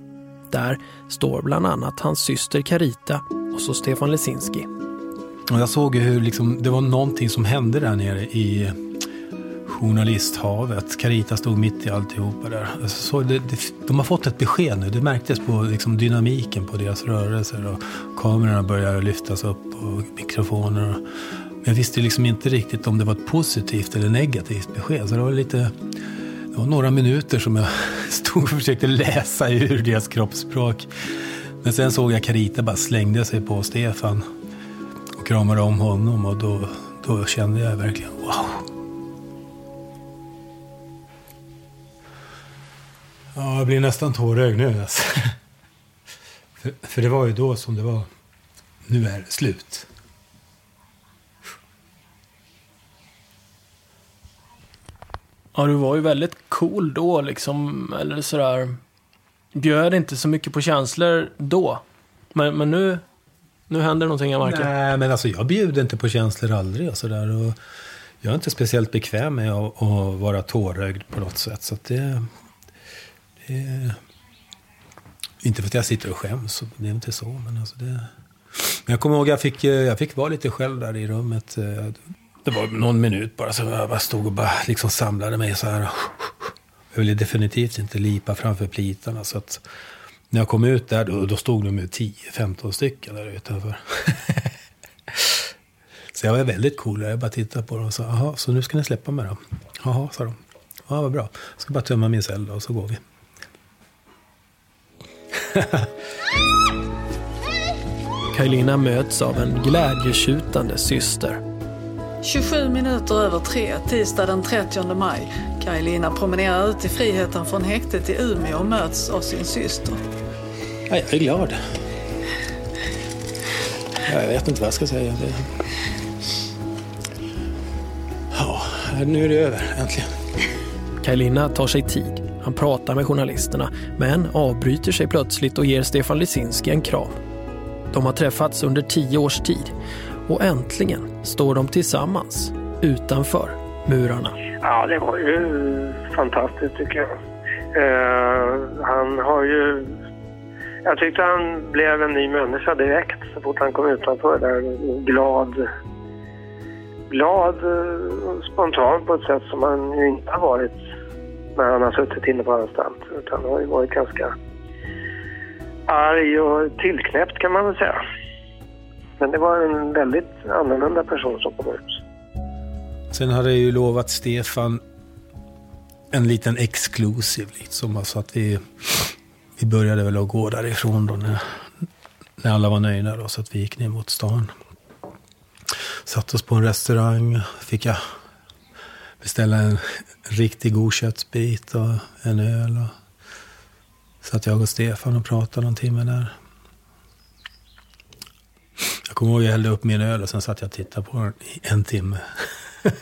Där står bland annat hans syster Carita och så Stefan Lesinski. Och jag såg ju hur liksom, det var någonting som hände där nere i journalisthavet. Carita stod mitt i alltihopa där. Alltså, så det, det, de har fått ett besked nu. Det märktes på liksom, dynamiken på deras rörelser. Och kamerorna började lyftas upp och mikrofoner. Och, men jag visste liksom inte riktigt om det var ett positivt eller negativt besked. Så det var lite... Det var några minuter som jag [LAUGHS] stod och försökte läsa ur deras kroppsspråk. Men sen såg jag Carita bara slängde sig på Stefan kramade om honom och då, då kände jag verkligen wow. Ja, jag blir nästan tårögd nu. Alltså. För, för det var ju då som det var. Nu är det slut. Ja, du var ju väldigt cool då liksom, eller sådär. Bjöd inte så mycket på känslor då. Men, men nu, nu händer någonting jag märker. Nej, men alltså jag bjuder inte på känslor aldrig och sådär. Och jag är inte speciellt bekväm med att, att vara tårögd på något sätt. Så att det, det... Inte för att jag sitter och skäms, det är inte så. Men, alltså det, men jag kommer ihåg att jag fick, jag fick vara lite själv där i rummet. Eh, det var någon minut bara, så jag bara stod och bara liksom samlade mig så här. Jag ville definitivt inte lipa framför plitarna. Så att när jag kom ut där, då, då stod de ju 10-15 stycken där utanför. [LAUGHS] så jag var väldigt cool. Jag bara tittade på dem och sa, jaha, så nu ska ni släppa mig då? Jaha, sa de. Ja, vad bra. Jag ska bara tömma min cell då, och så går vi. [LAUGHS] Kajlina möts av en glädjetjutande syster. 27 minuter över tre, tisdag den 30 maj. Kajlina promenerar ut i friheten från häktet i Umeå och möts av sin syster. Ja, jag är glad. Jag vet inte vad jag ska säga. Det... Ja, nu är det över, äntligen. Kajlina tar sig tid. Han pratar med journalisterna, men avbryter sig plötsligt och ger Stefan Lisinski en kram. De har träffats under tio års tid och äntligen står de tillsammans utanför murarna. Ja, det var ju fantastiskt tycker jag. Uh, han har ju... Jag tyckte han blev en ny människa direkt så fort han kom utanför där. Glad. Glad eh, och spontan på ett sätt som han ju inte har varit när han har suttit inne på anstalt. Utan han har ju varit ganska arg och tillknäppt kan man väl säga. Men det var en väldigt annorlunda person som kom ut. Sen hade jag ju lovat Stefan en liten exklusiv liksom. Alltså att vi, vi började väl att gå därifrån då när, när alla var nöjda då, så att vi gick ner mot stan. Satt oss på en restaurang, fick jag beställa en riktig god köttbit och en öl. Och satt jag och Stefan och pratade någon timme där. Jag kommer ihåg att jag hällde upp min öl och sen satt jag och tittade på den i en timme. [LAUGHS]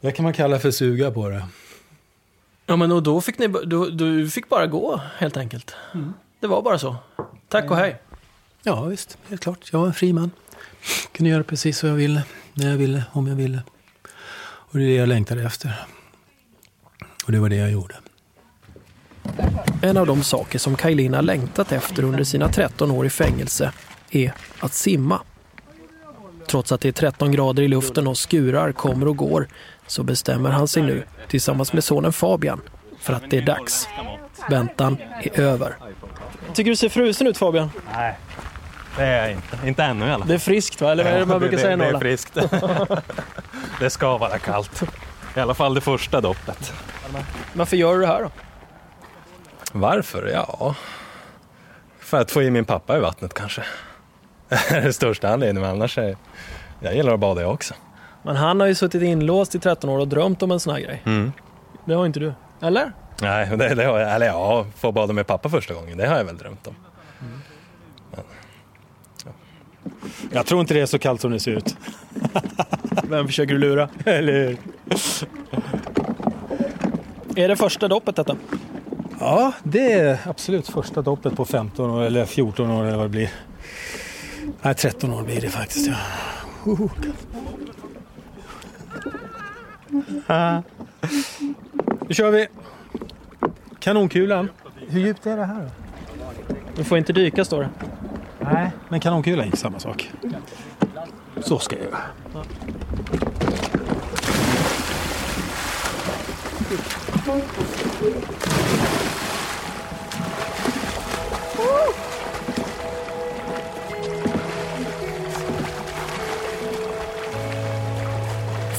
det kan man kalla för suga på det. Ja, men och då fick ni, du, du fick bara gå helt enkelt. Mm. Det var bara så. Tack och hej. Ja, visst. Helt klart. Jag var en fri man. Kunde göra precis vad jag ville, när jag ville, om jag ville. Och det är det jag längtade efter. Och det var det jag gjorde. En av de saker som Kajlina längtat efter under sina 13 år i fängelse är att simma. Trots att det är 13 grader i luften och skurar kommer och går så bestämmer han sig nu tillsammans med sonen Fabian för att det är dags. Väntan är över. Tycker du ser frusen ut Fabian? Nej, det är jag inte. Inte ännu i alla fall. Det är friskt va? Eller vad är det man brukar säga i Det är friskt. [LAUGHS] det ska vara kallt. I alla fall det första doppet. Varför gör du det här då? Varför? Ja, för att få i min pappa i vattnet kanske. [LAUGHS] Det är den största anledningen, men annars är jag gillar att bada jag också. Men han har ju suttit inlåst i 13 år och drömt om en sån här grej. Mm. Det har inte du. Eller? Nej, det, det har jag, eller ja, få bada med pappa första gången, det har jag väl drömt om. Jag tror inte det är så kallt som det ser ut. [LAUGHS] Vem försöker du lura? Eller hur? Är det första doppet detta? Ja, det är absolut första doppet på 15 år eller 14 år eller vad det blir. Nej, 13 år blir det faktiskt. Ja. Hoho. Nu kör vi. Kanonkulan. Hur djupt är det här då? Du får inte dyka står det. Nej, men kanonkula är inte samma sak. Så ska jag göra.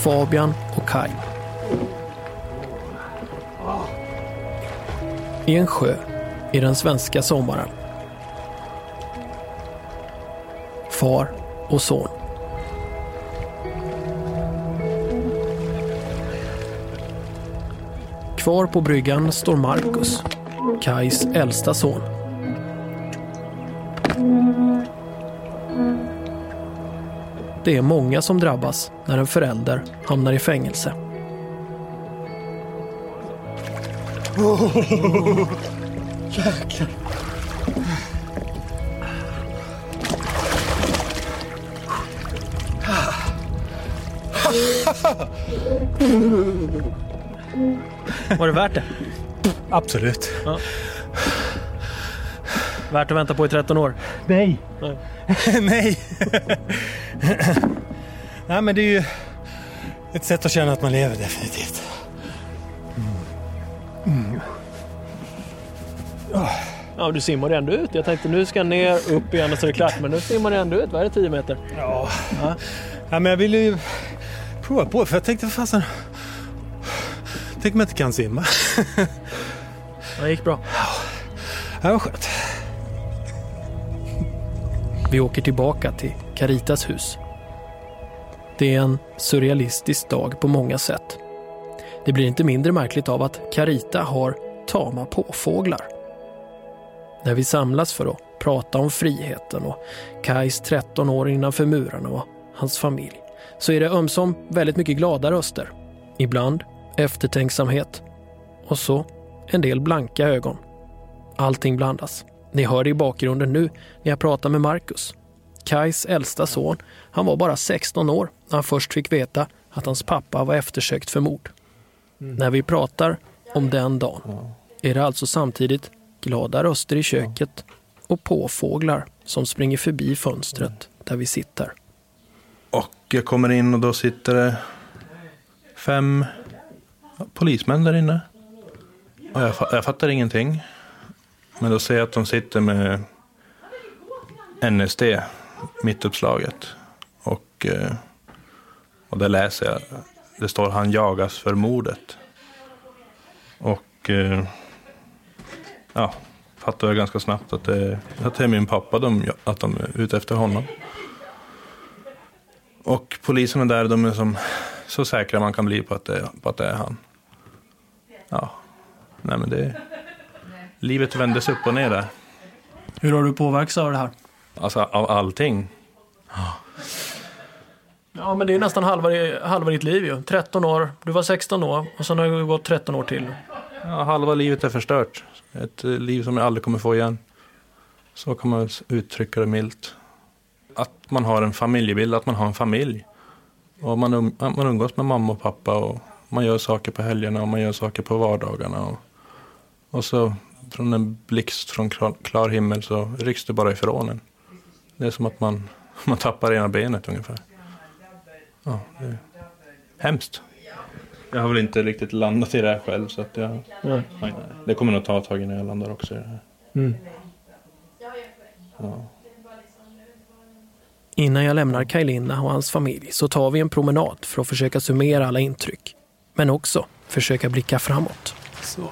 Fabian Kaj. I en sjö i den svenska sommaren. Far och son. Kvar på bryggan står Marcus, Kais äldsta son. Det är många som drabbas när en förälder hamnar i fängelse. Oh, jäklar. [LAUGHS] Var det värt det? Absolut. Ja. Värt att vänta på i 13 år? Nej. Nej. [LAUGHS] Nej. [CLEARS THROAT] Nej, men det är ju ett sätt att känna att man lever definitivt. Mm. Ja, du simmar ändå ut. Jag tänkte nu ska jag ner, upp igen och så är det klart. Men nu simmar du ändå ut. Vad är det, 10 meter? Ja. ja. men jag ville ju prova på för jag tänkte för fasen. Tänk om jag inte kan simma. Det gick bra. Ja, det var skönt. Vi åker tillbaka till Caritas hus. Det är en surrealistisk dag på många sätt. Det blir inte mindre märkligt av att Carita har tama påfåglar. När vi samlas för att prata om friheten och Kais 13 år innanför murarna och hans familj så är det ömsom väldigt mycket glada röster. Ibland eftertänksamhet och så en del blanka ögon. Allting blandas. Ni hör det i bakgrunden nu när jag pratar med Marcus. Kais äldsta son, han var bara 16 år när han först fick veta att hans pappa var eftersökt för mord. Mm. När vi pratar om den dagen är det alltså samtidigt glada röster i köket och påfåglar som springer förbi fönstret där vi sitter. Och jag kommer in och då sitter det fem polismän där inne. Och jag, jag fattar ingenting. Men då ser jag att de sitter med NSD, mittuppslaget. Och, eh, och där läser jag, det står han jagas för mordet. Och eh, ja, fattar jag ganska snabbt att det, att det är min pappa, de, att de är ute efter honom. Och poliserna där, de är som, så säkra man kan bli på att det, på att det är han. Ja, nej men det... Livet vändes upp och ner där. Hur har du påverkats av det här? Alltså av allting. Ja, men det är nästan halva, halva ditt liv ju. 13 år, du var 16 år och sen har det gått 13 år till. Ja, halva livet är förstört. Ett liv som jag aldrig kommer få igen. Så kan man uttrycka det milt. Att man har en familjebild, att man har en familj. Och man, um, man umgås med mamma och pappa och man gör saker på helgerna och man gör saker på vardagarna. Och, och så från en blixt från klar, klar himmel så rycks det bara ifrån en. Det är som att man, [LAUGHS] man tappar ena benet ungefär. Ja, det är hemskt. Jag har väl inte riktigt landat i det här själv så att jag, Nej. nej, det kommer nog ta ett tag innan jag landar också i det här. Mm. Ja. Innan jag lämnar Kajlina och hans familj så tar vi en promenad för att försöka summera alla intryck. Men också försöka blicka framåt. Så.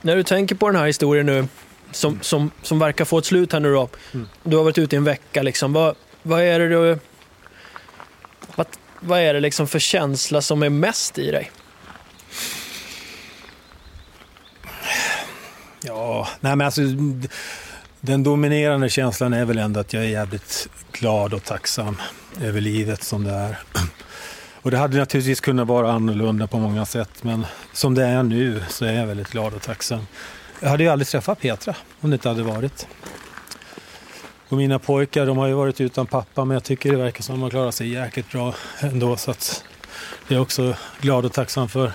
När du tänker på den här historien nu, som, som, som verkar få ett slut här nu då. Du har varit ute i en vecka liksom. Vad, vad är det du... Vad, vad är det liksom för känsla som är mest i dig? Ja, nej men alltså den dominerande känslan är väl ändå att jag är jävligt glad och tacksam över livet som det är. [CLEARS THROAT] Och det hade naturligtvis kunnat vara annorlunda på många sätt men som det är nu så är jag väldigt glad och tacksam. Jag hade ju aldrig träffat Petra om det inte hade varit. Och mina pojkar de har ju varit utan pappa men jag tycker det verkar som att de har klarat sig jäkligt bra ändå så att det är jag också glad och tacksam för.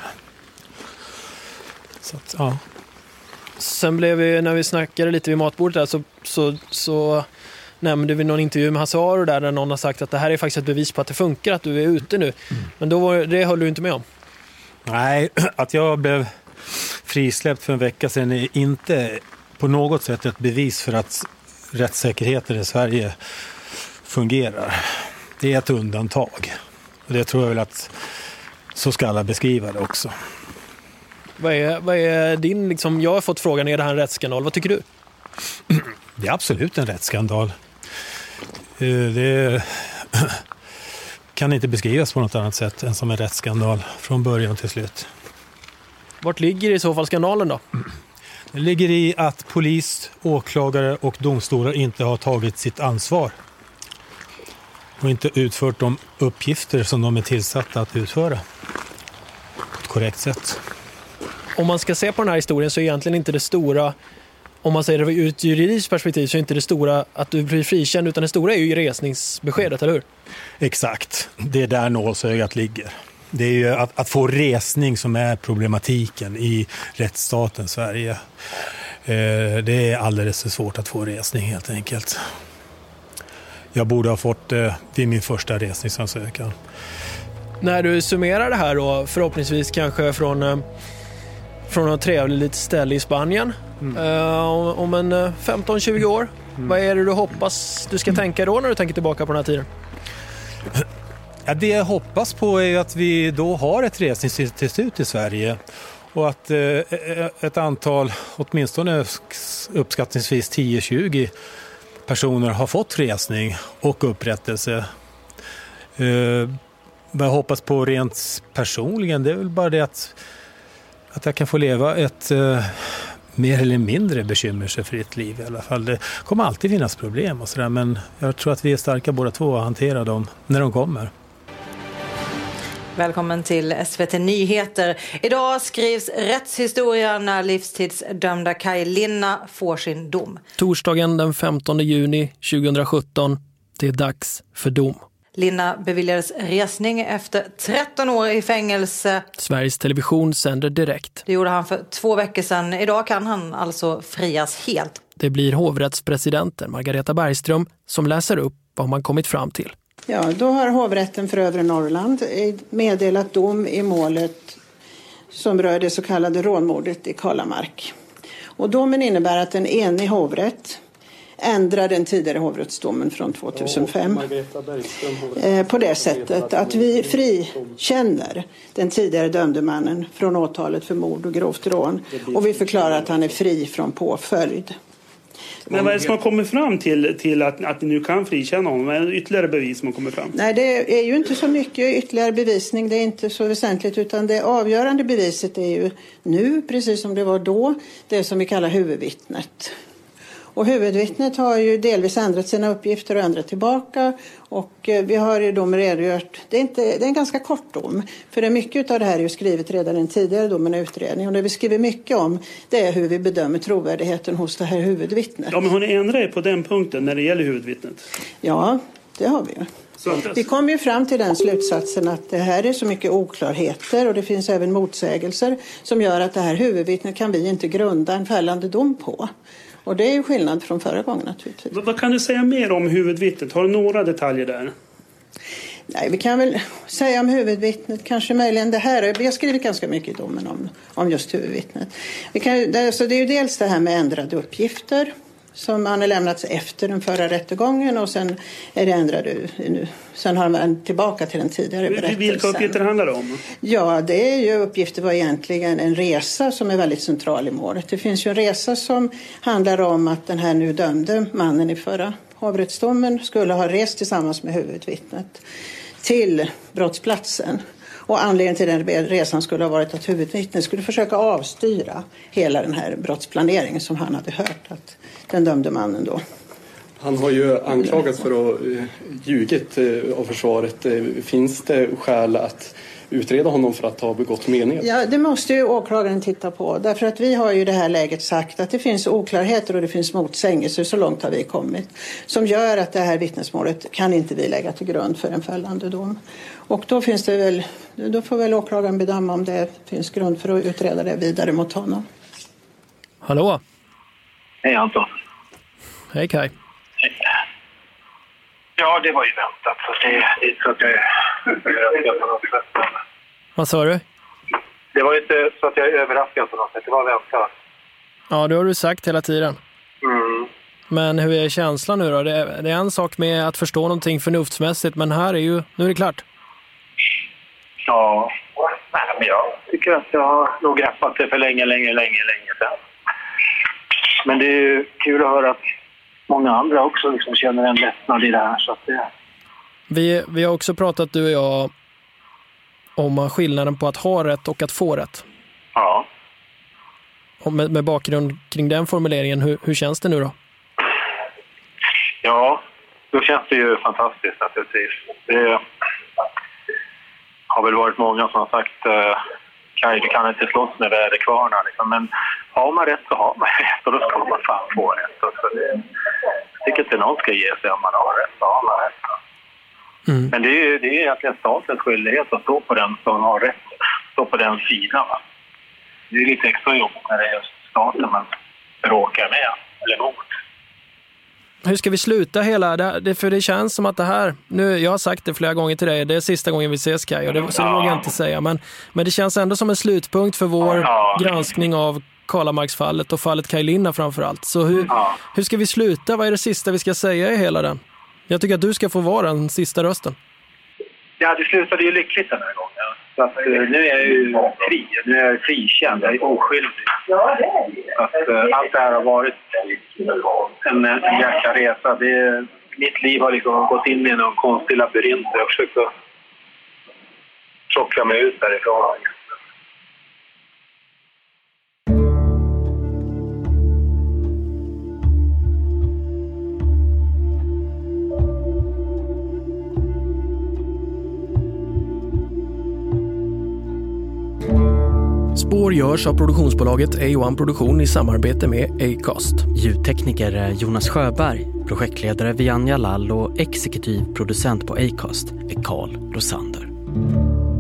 Så att, ja. Sen blev vi, när vi snackade lite vid matbordet där, så, så, så nämnde vid någon intervju med Hasse Aro där, där någon har sagt att det här är faktiskt ett bevis på att det funkar, att du är ute nu. Men då var, det höll du inte med om? Nej, [CLEARS THROAT] att jag blev frisläppt för en vecka sedan är inte på något sätt ett bevis för att rättssäkerheten i Sverige fungerar. Det är ett undantag. Och det tror jag väl att så ska alla beskriva det också. Vad är, vad är din, liksom, jag har fått frågan, är det här en rättsskandal? Vad tycker du? [CLEARS THROAT] Det är absolut en rättsskandal. Eh, Det [CLEARS THROAT] kan inte beskrivas på något annat sätt än som en rättsskandal från början till slut. Vart ligger i så fall skandalen då? Det ligger i att polis, åklagare och domstolar inte har tagit sitt ansvar och inte utfört de uppgifter som de är tillsatta att utföra på ett korrekt sätt. Om man ska se på den här historien så är egentligen inte det stora, om man säger det ur ett juridiskt perspektiv, så är inte det stora att du blir frikänd, utan det stora är ju resningsbeskedet, eller hur? Exakt, det är där nålsögat ligger. Det är ju att, att få resning som är problematiken i rättsstaten Sverige. Eh, det är alldeles för svårt att få resning helt enkelt. Jag borde ha fått det vid min första resningsansökan. När du summerar det här då, förhoppningsvis kanske från, eh, från något trevligt litet ställe i Spanien, eh, om, om en eh, 15-20 år, vad är det du hoppas du ska tänka då när du tänker tillbaka på den här tiden? Ja, det jag hoppas på är att vi då har ett resningsinstitut i Sverige och att eh, eh, ett antal, åtminstone uppskattningsvis 10-20 personer har fått resning och upprättelse. Vad jag hoppas på rent personligen det är väl bara det att, att jag kan få leva ett mer eller mindre bekymmersfritt liv i alla fall. Det kommer alltid finnas problem och sådär men jag tror att vi är starka båda två att hantera dem när de kommer. Välkommen till SVT Nyheter. Idag skrivs rättshistoria när livstidsdömda Kaj Linna får sin dom. Torsdagen den 15 juni 2017. Det är dags för dom. Linna beviljades resning efter 13 år i fängelse. Sveriges Television sänder direkt. Det gjorde han för två veckor sedan. Idag kan han alltså frias helt. Det blir hovrättspresidenten Margareta Bergström som läser upp vad man kommit fram till. Ja, då har hovrätten för övre Norrland meddelat dom i målet som rör det så kallade rånmordet i Karlamark. Och domen innebär att en enig hovrätt ändrar den tidigare hovrättsdomen från 2005 eh, på det sättet att vi frikänner den tidigare dömde mannen från åtalet för mord och grovt rån och vi förklarar att han är fri från påföljd. Men vad är det som har kommit fram till, till att, att ni nu kan frikänna honom? Vad är det ytterligare bevis som har kommit fram? Nej, det är ju inte så mycket ytterligare bevisning. Det är inte så väsentligt. Utan det avgörande beviset är ju nu, precis som det var då, det som vi kallar huvudvittnet. Och huvudvittnet har ju delvis ändrat sina uppgifter och ändrat tillbaka. Och eh, vi har ju dom redogjort, det är, inte, det är en ganska kort dom. För det är mycket av det här är ju skrivet redan i den tidigare domen och utredningen. Och det vi skriver mycket om det är hur vi bedömer trovärdigheten hos det här huvudvittnet. Ja, men har ni ändrat er på den punkten när det gäller huvudvittnet? Ja, det har vi ju. Vi kom ju fram till den slutsatsen att det här är så mycket oklarheter och det finns även motsägelser som gör att det här huvudvittnet kan vi inte grunda en fällande dom på. Och det är ju skillnad från förra gången naturligtvis. Vad, kan du säga mer om huvudvittnet? Har du några detaljer där? Nej, vi kan väl säga om huvudvittnet, kanske möjligen det här. Vi har skrivit ganska mycket i domen om, om just huvudvittnet. Vi kan, det, så det är ju dels det här med ändrade uppgifter som han har lämnats efter den förra rättegången och sen är det ändrade nu. Sen har man tillbaka till den tidigare berättelsen. Vilka uppgifter handlar det om? Ja, det är ju uppgifter var egentligen en resa som är väldigt central i målet. Det finns ju en resa som handlar om att den här nu dömde mannen i förra hovrättsdomen skulle ha rest tillsammans med huvudvittnet till brottsplatsen. Och anledningen till den resan skulle ha varit att huvudvittnet skulle försöka avstyra hela den här brottsplaneringen som han hade hört att den dömde mannen då. Han har ju anklagats för att ha ljugit eh, av försvaret. Eh, finns det skäl att utreda honom för att ha begått meningen? Ja, det måste ju åklagaren titta på. Därför att vi har ju i det här läget sagt att det finns oklarheter och det finns motsägelser, så långt har vi kommit, som gör att det här vittnesmålet kan inte vi lägga till grund för en fällande dom. Och då finns det väl, då får väl åklagaren bedöma om det finns grund för att utreda det vidare mot honom. Hallå? Hej Anton. Hej Kai. Ja, det var ju väntat. Så det, det är inte så att jag är överraskad på något sätt. Vad sa du? Det var inte så att jag är överraskad på något sätt. Det var väntat. Ja, det har du sagt hela tiden. Mm. Men hur är känslan nu då? Det är, det är en sak med att förstå någonting förnuftsmässigt, men här är ju, nu är det klart. Ja, nej, men jag tycker att jag har nog greppat det för länge, länge, länge, länge sedan. Men det är ju kul att höra att många andra också liksom känner en lättnad i det här. Så att det, Vi, vi har också pratat, du och jag, om skillnaden på att ha rätt och att få rätt. ja. Och med, med bakgrund kring den formuleringen, hur, hur känns det nu då? Ja, då känns det ju fantastiskt naturligtvis. Det har väl varit många som har sagt Kaj, du kan inte slåss med väderkvarnar. Liksom. Men har man rätt så har man [LAUGHS] rätt och då ska man fan få rätt. Och så det, jag tycker inte någon ska ge sig om man har rätt så har man rätt. Men det är ju det är egentligen statens skyldighet att stå på den som har rätt, stå på den sidan. Va? Det är lite extra jobbigt när det är just staten man bråkar med eller mot. Hur ska vi sluta hela det, det? För det känns som att det här, nu, jag har sagt det flera gånger till dig, det är sista gången vi ses Kaj, och det, så det vågar jag inte säga. Men, men det känns ändå som en slutpunkt för vår Ja. granskning av Karlamarksfallet och fallet Kaj Linna framför allt. Så hur, hur ska vi sluta? Vad är det sista vi ska säga i hela den? Jag tycker att du ska få vara den sista rösten. Ja, det slutade ju lyckligt den här gången. Så att, eh, nu är jag ju fri. Nu är jag frikänd. Jag är oskyldig. Att, eh, allt det här har varit en, en jäkla resa. Det, mitt liv har liksom gått in i någon konstig labyrint. Jag har försökt att tjockla mig ut därifrån. Spår görs av produktionsbolaget A1 Produktion i samarbete med Acast. Ljudtekniker är Jonas Sjöberg, projektledare Vianja Lall och exekutiv producent på Acast är Carl Rosander.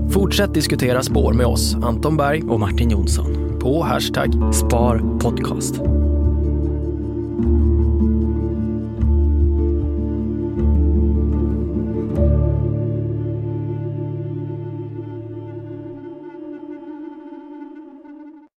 Fortsätt diskutera spår med oss, Anton Berg och Martin Jonsson på hashtag Spar Podcast.